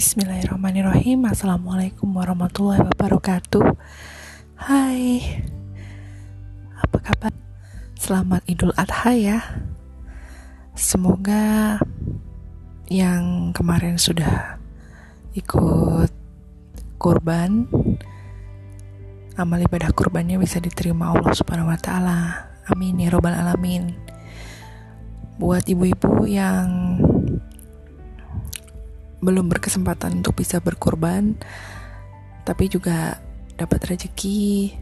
Bismillahirrahmanirrahim. Assalamualaikum warahmatullahi wabarakatuh. Hai. Apa kabar? Selamat Idul Adha ya. Semoga Yang kemarin sudah Ikut Kurban Amal ibadah kurbannya bisa diterima Allah subhanahu wa ta'ala. Amin ya robbal alamin Buat ibu-ibu yang belum berkesempatan untuk bisa berkorban tapi juga dapat rezeki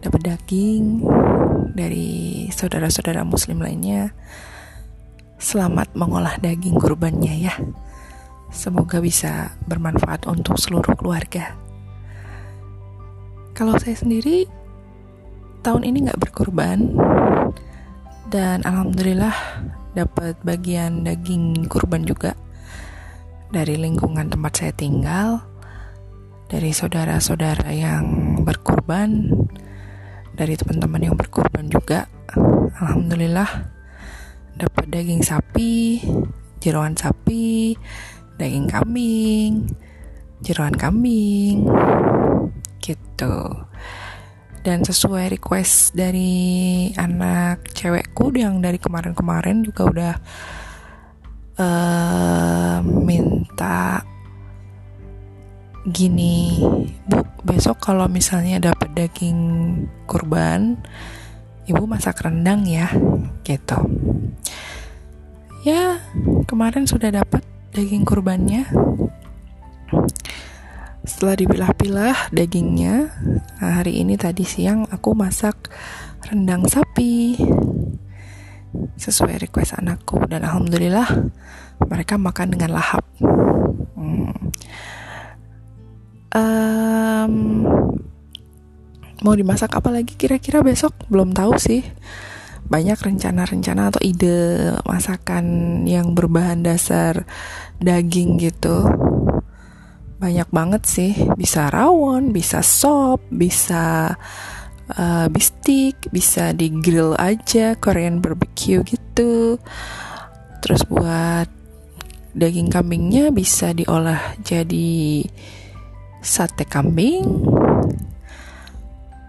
dapat daging dari saudara-saudara muslim lainnya selamat mengolah daging kurbannya ya. Semoga bisa bermanfaat untuk seluruh keluarga. Kalau saya sendiri tahun ini nggak berkorban dan alhamdulillah dapat bagian daging kurban juga dari lingkungan tempat saya tinggal, dari saudara-saudara yang berkorban, dari teman-teman yang berkorban juga. Alhamdulillah dapat daging sapi, jeroan sapi, daging kambing, jeroan kambing, gitu. Dan sesuai request dari anak cewekku yang dari kemarin-kemarin juga udah uh, minta gini bu besok kalau misalnya dapat daging kurban ibu masak rendang ya gitu. Ya kemarin sudah dapat daging kurbannya setelah dipilah-pilah dagingnya hari ini tadi siang aku masak rendang sapi sesuai request anakku dan alhamdulillah mereka makan dengan lahap. Hmm. Um, mau dimasak apa lagi kira-kira besok belum tahu sih. Banyak rencana-rencana atau ide masakan yang berbahan dasar daging gitu. Banyak banget sih, bisa rawon, bisa sop, bisa uh, bistik bisa di grill aja Korean barbecue gitu. Terus buat daging kambingnya bisa diolah jadi sate kambing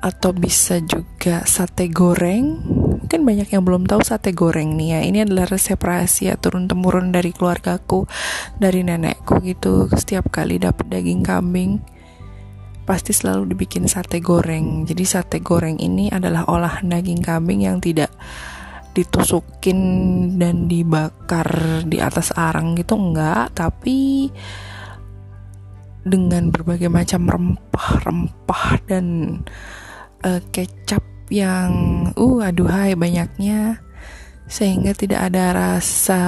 atau bisa juga sate goreng mungkin banyak yang belum tahu sate goreng nih ya. Ini adalah resep rahasia turun temurun dari keluargaku dari nenekku gitu. Setiap kali dapat daging kambing pasti selalu dibikin sate goreng. Jadi sate goreng ini adalah olahan daging kambing yang tidak ditusukin dan dibakar di atas arang gitu enggak, tapi dengan berbagai macam rempah-rempah dan uh, kecap yang uh aduhai banyaknya. Sehingga tidak ada rasa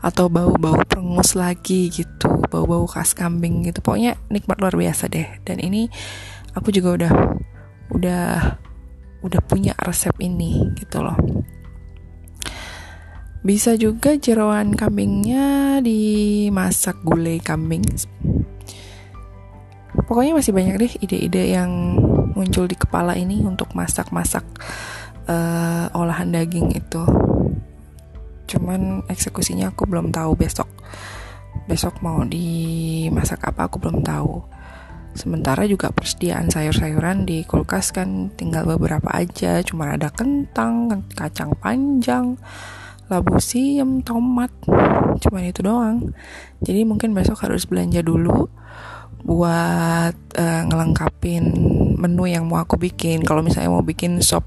atau bau-bau perengus lagi gitu bau-bau khas kambing gitu. Pokoknya nikmat luar biasa deh. Dan ini aku juga udah udah udah punya resep ini gitu loh. Bisa juga jeroan kambingnya dimasak gulai kambing pokoknya masih banyak deh ide-ide yang muncul di kepala ini untuk masak-masak uh, olahan daging itu. Cuman eksekusinya aku belum tahu besok. Besok mau dimasak apa aku belum tahu. Sementara juga persediaan sayur-sayuran di kulkas kan tinggal beberapa aja. Cuma ada kentang kacang panjang labu siam tomat. Cuman itu doang. Jadi mungkin besok harus belanja dulu buat uh, ngelengkapin menu yang mau aku bikin. Kalau misalnya mau bikin sop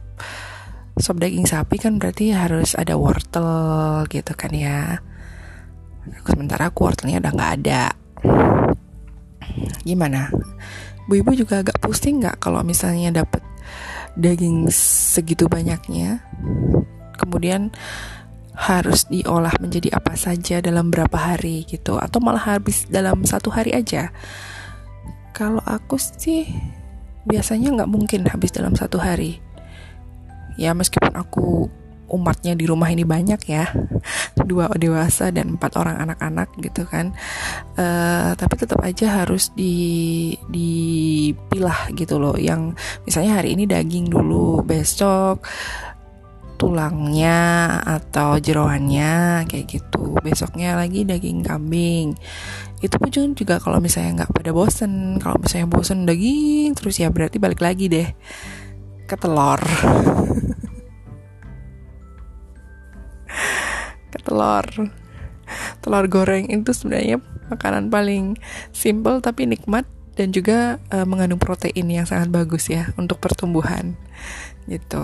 sop daging sapi kan berarti harus ada wortel gitu kan ya. Sementara aku wortelnya udah nggak ada. Gimana? Bu ibu juga agak pusing nggak kalau misalnya dapat daging segitu banyaknya? Kemudian harus diolah menjadi apa saja dalam berapa hari gitu? Atau malah habis dalam satu hari aja kalau aku sih biasanya nggak mungkin habis dalam satu hari. Ya meskipun aku umatnya di rumah ini banyak ya dua dewasa dan empat orang anak-anak gitu kan uh, tapi tetap aja harus di dipilah gitu loh. Yang misalnya hari ini daging dulu besok tulangnya atau jeroannya kayak gitu. Besoknya lagi daging kambing itu pun juga kalau misalnya nggak pada bosen kalau misalnya bosen daging terus ya berarti balik lagi deh ke telur. Ke telur. Telur goreng itu sebenarnya makanan paling simple tapi nikmat dan juga uh, mengandung protein yang sangat bagus ya untuk pertumbuhan gitu.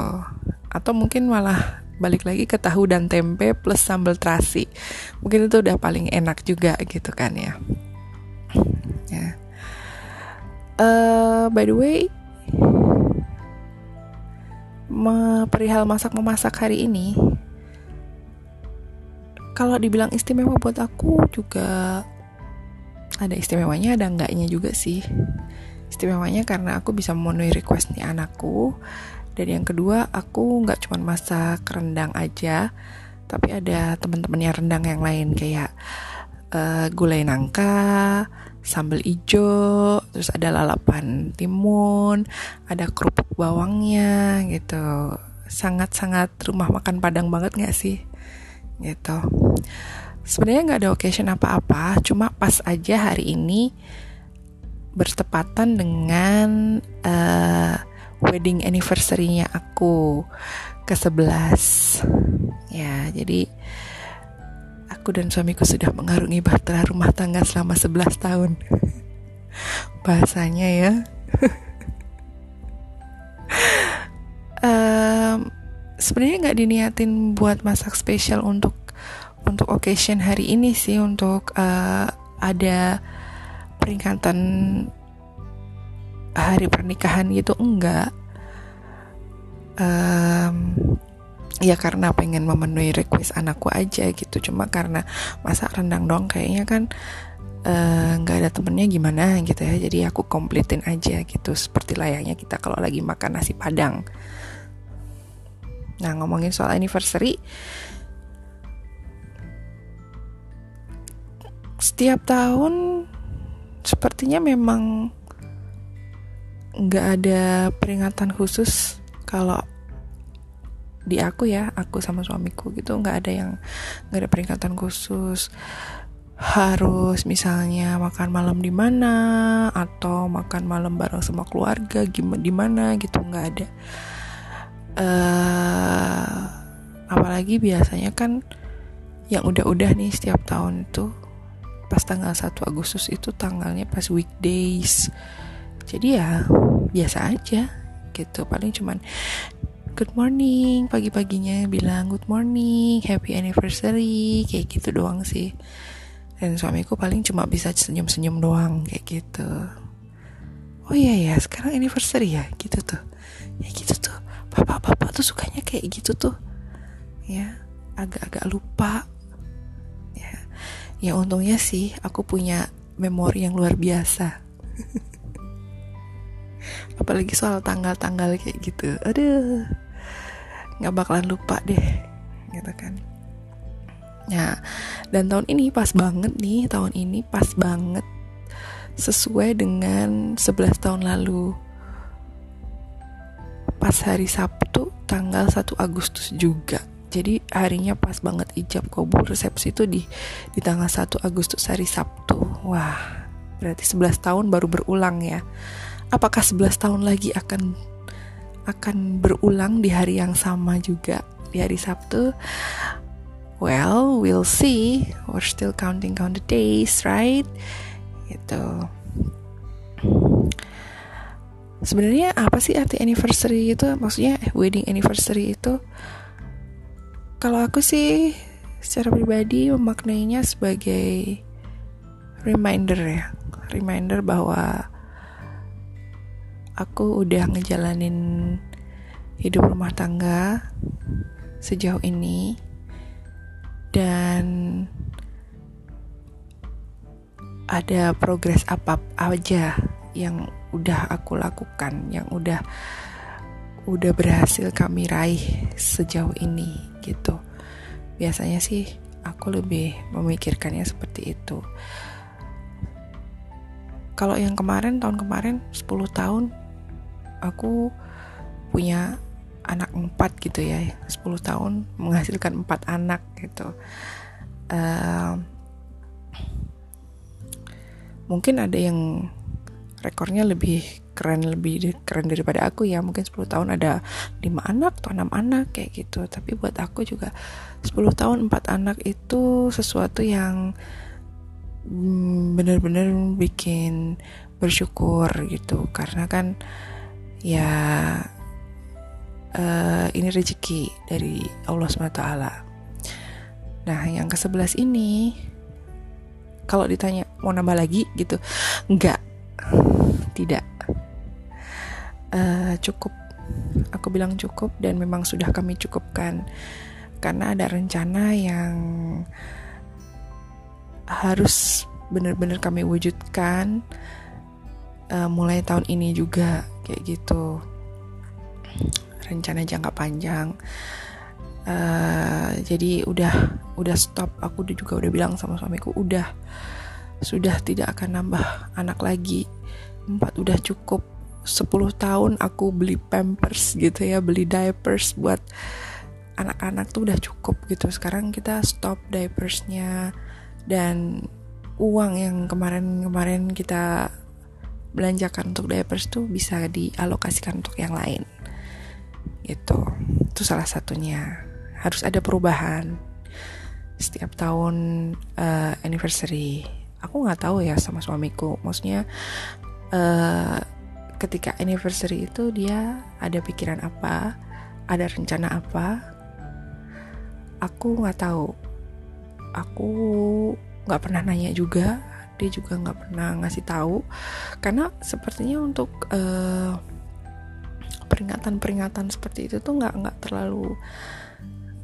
Atau mungkin malah balik lagi ke tahu dan tempe plus sambal terasi. Mungkin itu udah paling enak juga gitu kan ya. Ya. Uh, by the way perihal masak memasak hari ini kalau dibilang istimewa buat aku juga ada istimewanya ada enggaknya juga sih. Istimewanya karena aku bisa memenuhi request nih anakku dan yang kedua aku nggak cuma masak rendang aja tapi ada teman-temannya rendang yang lain kayak uh, gulai nangka sambal ijo terus ada lalapan timun ada kerupuk bawangnya gitu. Sangat-sangat rumah makan padang banget nggak sih? Gitu. Sebenarnya nggak ada occasion apa-apa cuma pas aja hari ini bertepatan dengan uh, wedding anniversary-nya aku ke 11 ya jadi aku dan suamiku sudah mengarungi bahtera rumah tangga selama 11 tahun. Bahasanya ya. Um, sebenarnya nggak diniatin buat masak spesial untuk untuk occasion hari ini sih untuk uh, ada peringatan hari pernikahan gitu enggak um, ya karena pengen memenuhi request anakku aja gitu. Cuma karena masak rendang dong kayaknya kan eh, nggak uh, ada temennya gimana gitu ya. Jadi aku komplitin aja gitu. Seperti layaknya kita kalau lagi makan nasi padang. Nah ngomongin soal anniversary. Setiap tahun Sepertinya memang nggak ada peringatan khusus kalau di aku ya aku sama suamiku gitu nggak ada yang nggak ada peringatan khusus. Harus misalnya makan malam di mana atau makan malam bareng sama keluarga gimana di mana gitu nggak ada. Uh, apalagi biasanya kan yang udah-udah nih setiap tahun itu pas tanggal 1 Agustus itu tanggalnya pas weekdays. Jadi ya biasa aja gitu. Paling cuman good morning pagi-paginya bilang good morning happy anniversary kayak gitu doang sih. Dan suamiku paling cuma bisa senyum-senyum doang kayak gitu. Oh iya ya sekarang anniversary ya? Gitu tuh. Ya gitu tuh. Bapak-bapak tuh sukanya kayak gitu tuh. Ya agak-agak lupa. Ya ya untungnya sih aku punya memori yang luar biasa apalagi soal tanggal-tanggal kayak gitu. Aduh nggak bakalan lupa deh gitu kan. Ya dan tahun ini pas banget nih tahun ini pas banget sesuai dengan 11 tahun lalu. Pas hari Sabtu tanggal 1 Agustus juga. Jadi harinya pas banget ijab kabul resepsi itu di di tanggal 1 Agustus hari Sabtu. Wah berarti 11 tahun baru berulang ya apakah 11 tahun lagi akan akan berulang di hari yang sama juga di hari Sabtu? Well we'll see. We're still counting count the days right? Gitu. Sebenarnya apa sih arti anniversary itu? Maksudnya eh, wedding anniversary itu? Kalau aku sih secara pribadi memaknainya sebagai reminder ya. Reminder bahwa aku udah ngejalanin hidup rumah tangga sejauh ini. Dan ada progres apa aja yang udah aku lakukan yang udah udah berhasil kami raih sejauh ini gitu. Biasanya sih aku lebih memikirkannya seperti itu. Kalau yang kemarin tahun kemarin 10 tahun aku punya anak empat gitu ya 10 tahun menghasilkan empat anak gitu. Uh, mungkin ada yang rekornya lebih keren lebih keren daripada aku ya. Mungkin 10 tahun ada lima anak atau enam anak kayak gitu. Tapi buat aku juga 10 tahun empat anak itu sesuatu yang mm, bener-bener bikin bersyukur gitu. Karena kan ya uh, ini rezeki dari Allah SWT nah yang ke sebelas ini kalau ditanya mau nambah lagi? gitu. Enggak tidak. Uh, cukup. Aku bilang cukup dan memang sudah kami cukupkan. Karena ada rencana yang harus benar-benar kami wujudkan uh, mulai tahun ini juga kayak gitu. Rencana jangka panjang. Uh, jadi udah udah stop. Aku juga udah bilang sama suamiku udah sudah tidak akan nambah anak lagi. Empat udah cukup. 10 tahun aku beli pampers gitu ya beli diapers buat anak-anak tuh udah cukup gitu. Sekarang kita stop diapersnya. Dan uang yang kemarin-kemarin kita belanjakan untuk diapers tuh bisa dialokasikan untuk yang lain. Gitu. Itu salah satunya. Harus ada perubahan. Setiap tahun uh, anniversary. Aku nggak tahu ya sama suamiku. Maksudnya uh, ketika anniversary itu dia ada pikiran apa ada rencana apa aku nggak tahu. Aku nggak pernah nanya juga dia juga nggak pernah ngasih tahu. Karena sepertinya untuk uh, peringatan-peringatan seperti itu tuh nggak nggak terlalu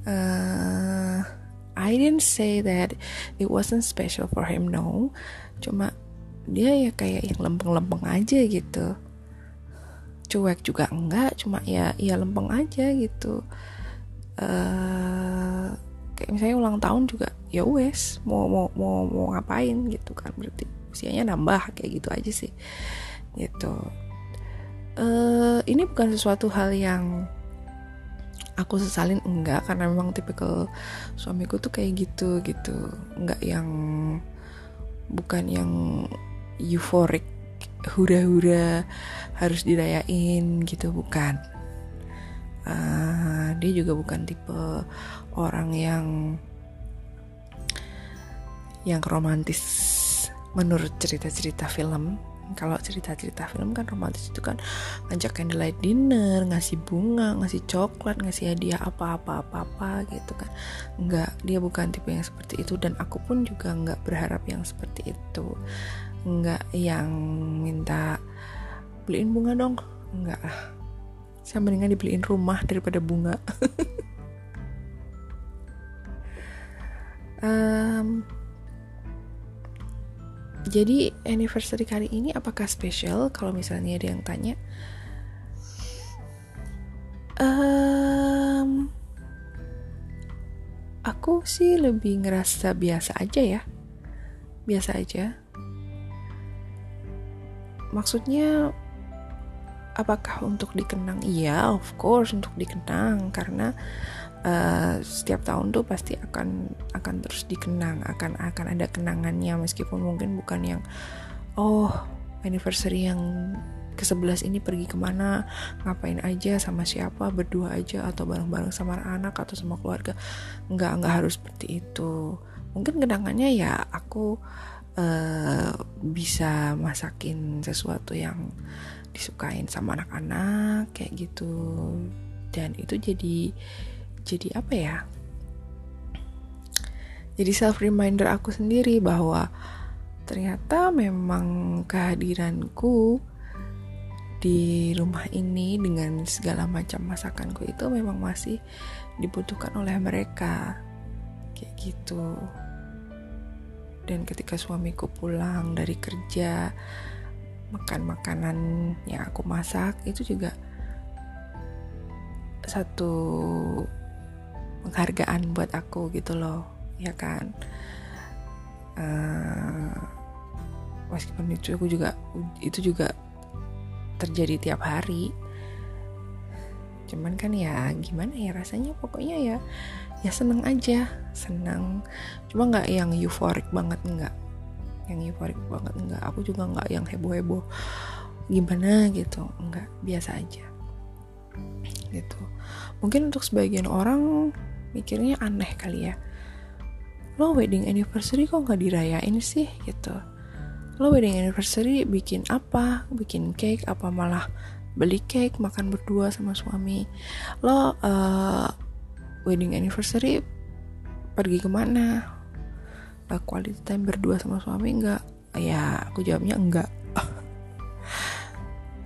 uh, I didn't say that it wasn't special for him no. Cuma dia ya kayak yang lempeng-lempeng aja gitu. Cuek juga enggak cuma ya ya lempeng aja gitu. Uh, kayak misalnya ulang tahun juga ya wes mau mau mau mau ngapain gitu kan. Berarti usianya nambah kayak gitu aja sih. Gitu. Uh, ini bukan sesuatu hal yang aku sesalin enggak. Karena memang tipikal suamiku tuh kayak gitu gitu. Enggak yang bukan yang euforik hura-hura harus dirayain gitu bukan. Uh, dia juga bukan tipe orang yang yang romantis menurut cerita-cerita film. Kalau cerita-cerita film kan romantis itu kan ngajak candlelight dinner ngasih bunga ngasih coklat ngasih hadiah apa-apa apa-apa gitu kan. Nggak dia bukan tipe yang seperti itu dan aku pun juga nggak berharap yang seperti itu. Nggak yang minta beliin bunga dong. Nggak lah. Saya mendingan dibeliin rumah daripada bunga um, jadi anniversary kali ini apakah spesial kalau misalnya ada yang tanya? Um, aku sih lebih ngerasa biasa aja ya. Biasa aja. Maksudnya apakah untuk dikenang? Iya of course untuk dikenang. Karena uh, setiap tahun tuh pasti akan akan terus dikenang. Akan akan ada kenangannya. Meskipun mungkin bukan yang oh anniversary yang ke-11 ini pergi ke mana ngapain aja sama siapa berdua aja atau bareng-bareng sama anak atau sama keluarga. Nggak nggak harus seperti itu. Mungkin kenangannya ya aku uh, bisa masakin sesuatu yang disukain sama anak-anak kayak gitu. Dan itu jadi jadi apa ya? Jadi self reminder aku sendiri bahwa ternyata memang kehadiranku di rumah ini dengan segala macam masakanku itu memang masih dibutuhkan oleh mereka. Kayak gitu. Dan ketika suamiku pulang dari kerja makan makanan yang aku masak itu juga satu penghargaan buat aku gitu loh ya kan? Uh, meskipun itu aku juga itu juga terjadi tiap hari. Cuman kan ya gimana ya rasanya? Pokoknya ya ya seneng aja seneng. Cuma nggak yang euforik banget nggak yang euforik banget. Nggak aku juga nggak yang heboh heboh gimana gitu nggak biasa aja. Gitu. Mungkin untuk sebagian orang mikirnya aneh kali ya. Lo wedding anniversary kok nggak dirayain sih? Gitu. Lo wedding anniversary bikin apa? Bikin cake apa malah beli cake makan berdua sama suami? Lo uh, wedding anniversary pergi ke mana uh, quality time berdua sama suami enggak ya aku jawabnya enggak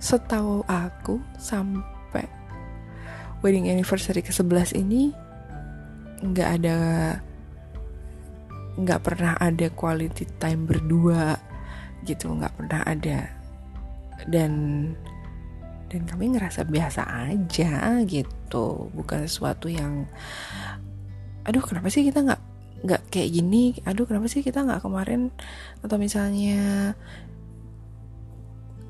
setahu aku sampai wedding anniversary ke 11 ini enggak ada enggak pernah ada quality time berdua gitu enggak pernah ada. Dan dan kami ngerasa biasa aja gitu. Bukan sesuatu yang aduh kenapa sih kita nggak nggak kayak gini aduh kenapa sih kita nggak kemarin? Atau misalnya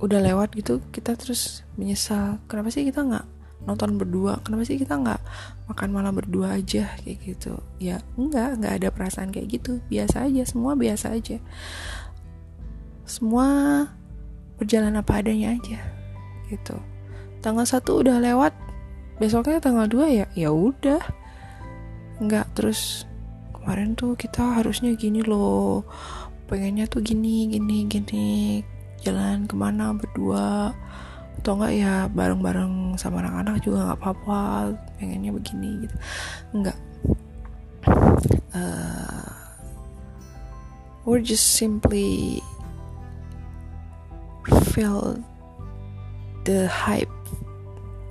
udah lewat gitu kita terus menyesal kenapa sih kita nggak nonton berdua? Kenapa sih kita nggak makan malam berdua aja? Kayak gitu. Ya enggak nggak ada perasaan kayak gitu. Biasa aja semua biasa aja. Semua berjalan apa adanya aja gitu. Tanggal satu udah lewat besoknya tanggal 2 ya ya udah. Nggak terus kemarin tuh kita harusnya gini loh. Pengennya tuh gini gini gini. Jalan ke mana berdua? Atau enggak ya bareng-bareng sama anak-anak juga nggak apa-apa. Pengennya begini gitu. Enggak. Uh, we're just simply feel the hype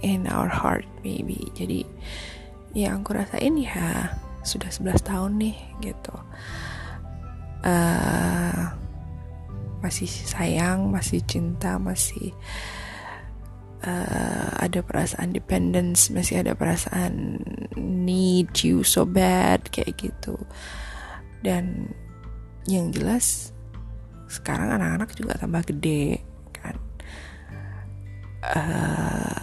in our heart maybe. Jadi yang aku rasain ya sudah 11 tahun nih gitu. Uh, masih sayang masih cinta masih uh, ada perasaan dependence masih ada perasaan need you so bad kayak gitu. Dan yang jelas sekarang anak-anak juga tambah gede kan. Uh,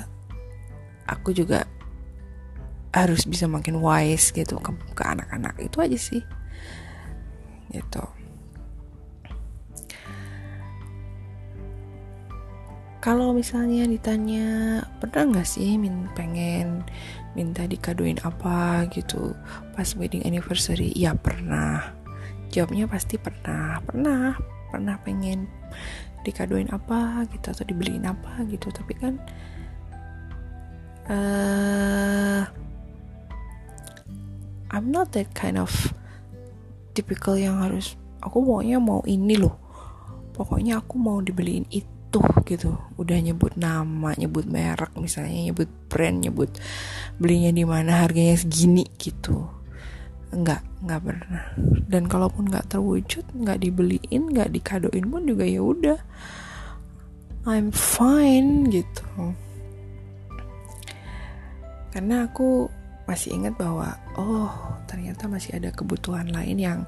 aku juga harus bisa makin wise gitu ke, anak-anak. Itu aja sih. Gitu. Kalau misalnya ditanya pernah nggak sih min pengen minta dikaduin apa? Gitu. Pas wedding anniversary. Ya pernah. Jawabnya pasti pernah. Pernah. Pernah pengen dikaduin apa gitu atau dibeliin apa gitu. Tapi kan uh, I'm not that kind of typical yang harus aku pokoknya mau ini loh. Pokoknya aku mau dibeliin itu gitu. Udah nyebut nama nyebut merek misalnya nyebut brand nyebut belinya di mana harganya segini gitu. Enggak enggak pernah. Dan kalaupun nggak terwujud nggak dibeliin nggak dikadoin pun juga ya udah. I'm fine gitu. Karena aku masih ingat bahwa oh ternyata masih ada kebutuhan lain yang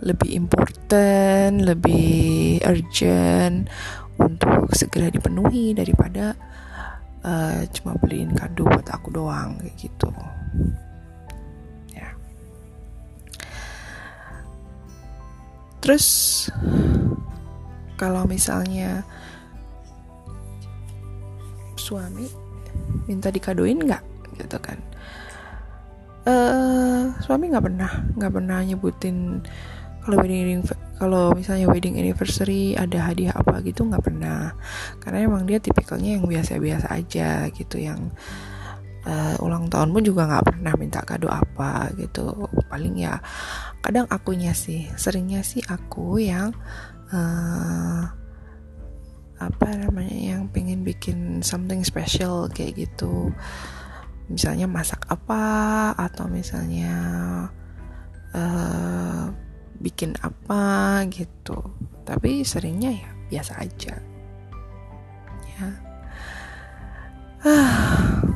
lebih important, lebih urgent untuk segera dipenuhi daripada uh, cuma beliin kado buat aku doang kayak gitu. Ya. Terus kalau misalnya suami minta dikadoin nggak gitu kan. Uh, suami nggak pernah nggak pernah nyebutin kalau wedding kalau misalnya wedding anniversary ada hadiah apa gitu nggak pernah. Karena emang dia tipikalnya yang biasa-biasa aja gitu yang uh, ulang tahun pun juga nggak pernah minta kado apa gitu. Paling ya kadang akunya sih seringnya sih aku yang uh, apa namanya yang pengen bikin something special kayak gitu misalnya masak apa atau misalnya uh, bikin apa gitu. Tapi seringnya ya biasa aja. Ya.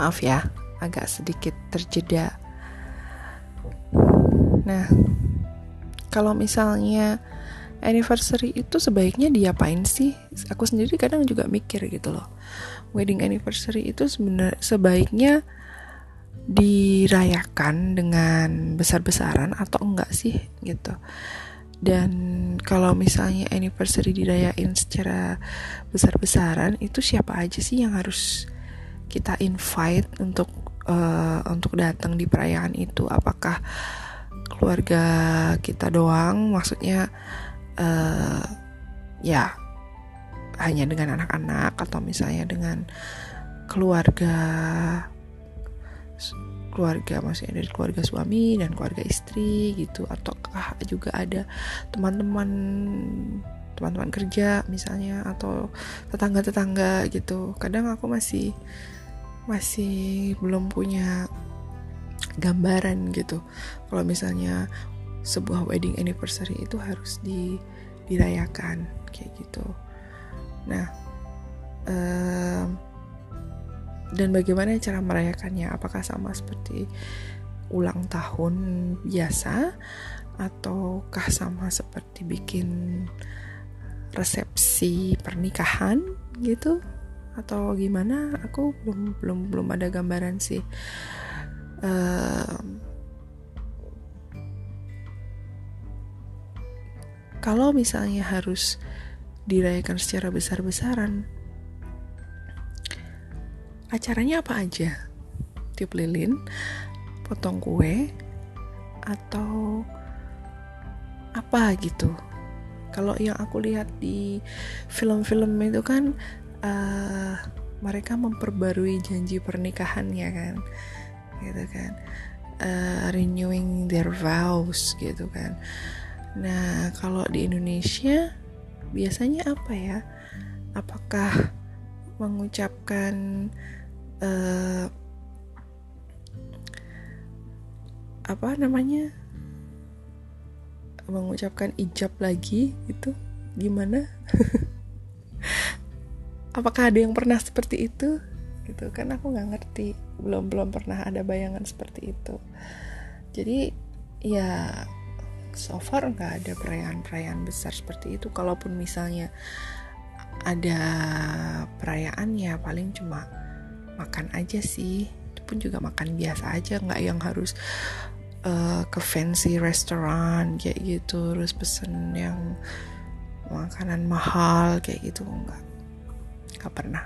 Maaf ya agak sedikit terjeda. Nah, kalau misalnya anniversary itu sebaiknya diapain sih? Aku sendiri kadang juga mikir gitu loh. Wedding anniversary itu sebenarnya sebaiknya dirayakan dengan besar-besaran atau enggak sih gitu. Dan kalau misalnya anniversary dirayain secara besar-besaran itu siapa aja sih yang harus kita invite untuk uh, untuk datang di perayaan itu? Apakah keluarga kita doang? Maksudnya uh, ya hanya dengan anak-anak atau misalnya dengan keluarga keluarga maksudnya dari keluarga suami dan keluarga istri gitu ataukah juga ada teman-teman teman-teman kerja misalnya atau tetangga-tetangga gitu. Kadang aku masih masih belum punya gambaran gitu. Kalau misalnya sebuah wedding anniversary itu harus di dirayakan kayak gitu. Nah um, dan bagaimana cara merayakannya? Apakah sama seperti ulang tahun biasa ataukah sama seperti bikin resepsi pernikahan gitu? Atau gimana? Aku belum belum belum ada gambaran sih. Uh, kalau misalnya harus dirayakan secara besar-besaran acaranya apa aja? Tiup lilin potong kue atau apa gitu? Kalau yang aku lihat di film-film itu kan uh, mereka memperbarui janji pernikahannya kan gitu kan. Uh, renewing their vows gitu kan nah kalau di Indonesia biasanya apa ya? Apakah mengucapkan uh, apa namanya? Mengucapkan ijab lagi itu gimana? Apakah ada yang pernah seperti itu? Gitu kan aku nggak ngerti. Belum belum pernah ada bayangan seperti itu. Jadi ya so far nggak ada perayaan-perayaan besar seperti itu. Kalaupun misalnya ada perayaan ya paling cuma makan aja sih. Itu pun juga makan biasa aja nggak yang harus uh, ke fancy restoran kayak gitu terus pesen yang makanan mahal kayak gitu nggak. Nggak pernah.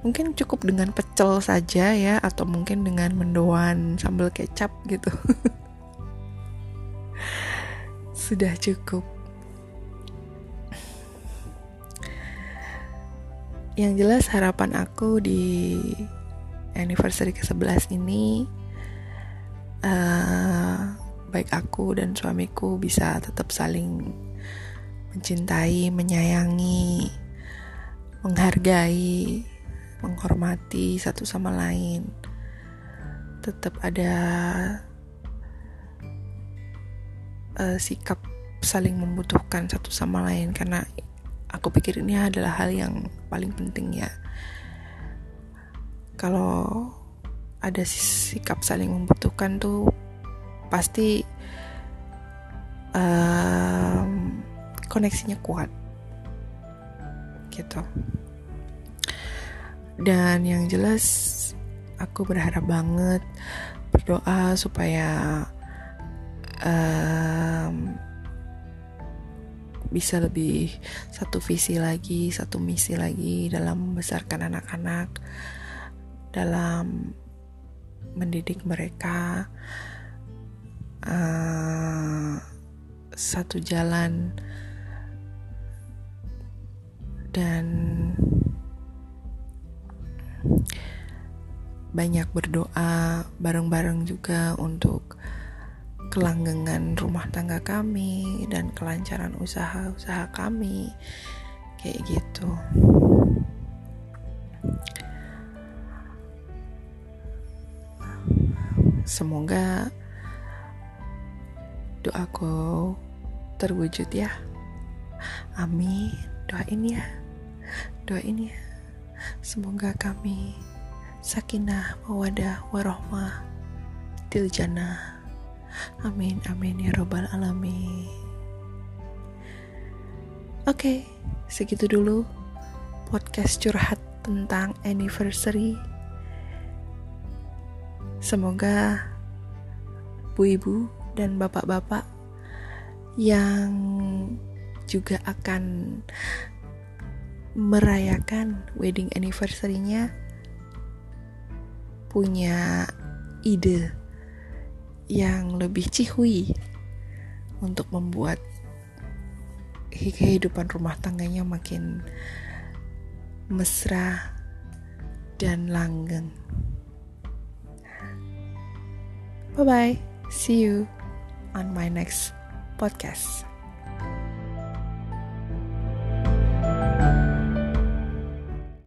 Mungkin cukup dengan pecel saja ya atau mungkin dengan mendoan sambal kecap gitu sudah cukup yang jelas harapan aku di anniversary ke-11 ini uh, baik aku dan suamiku bisa tetap saling mencintai, menyayangi, menghargai, menghormati satu sama lain. Tetap ada uh, sikap saling membutuhkan satu sama lain karena aku pikir ini adalah hal yang paling penting ya. Kalau ada sikap saling membutuhkan tuh pasti um, koneksinya kuat. Gitu. Dan yang jelas aku berharap banget berdoa supaya um, bisa lebih satu visi lagi, satu misi lagi dalam membesarkan anak-anak, dalam mendidik mereka. Uh, satu jalan. Dan banyak berdoa bareng-bareng juga untuk kelanggengan rumah tangga kami dan kelancaran usaha-usaha kami. Kayak gitu. Semoga doaku terwujud ya. Amin. Doain ya. Doain ya. Semoga kami sakinah mawadah warohmah tiljana Amin amin ya robbal alamin Oke, segitu dulu podcast curhat tentang anniversary. Semoga ibu-ibu dan bapak-bapak yang juga akan merayakan wedding anniversary-nya punya ide yang lebih cihui untuk membuat kehidupan rumah tangganya makin mesra dan langgeng. Bye bye. See you on my next podcast.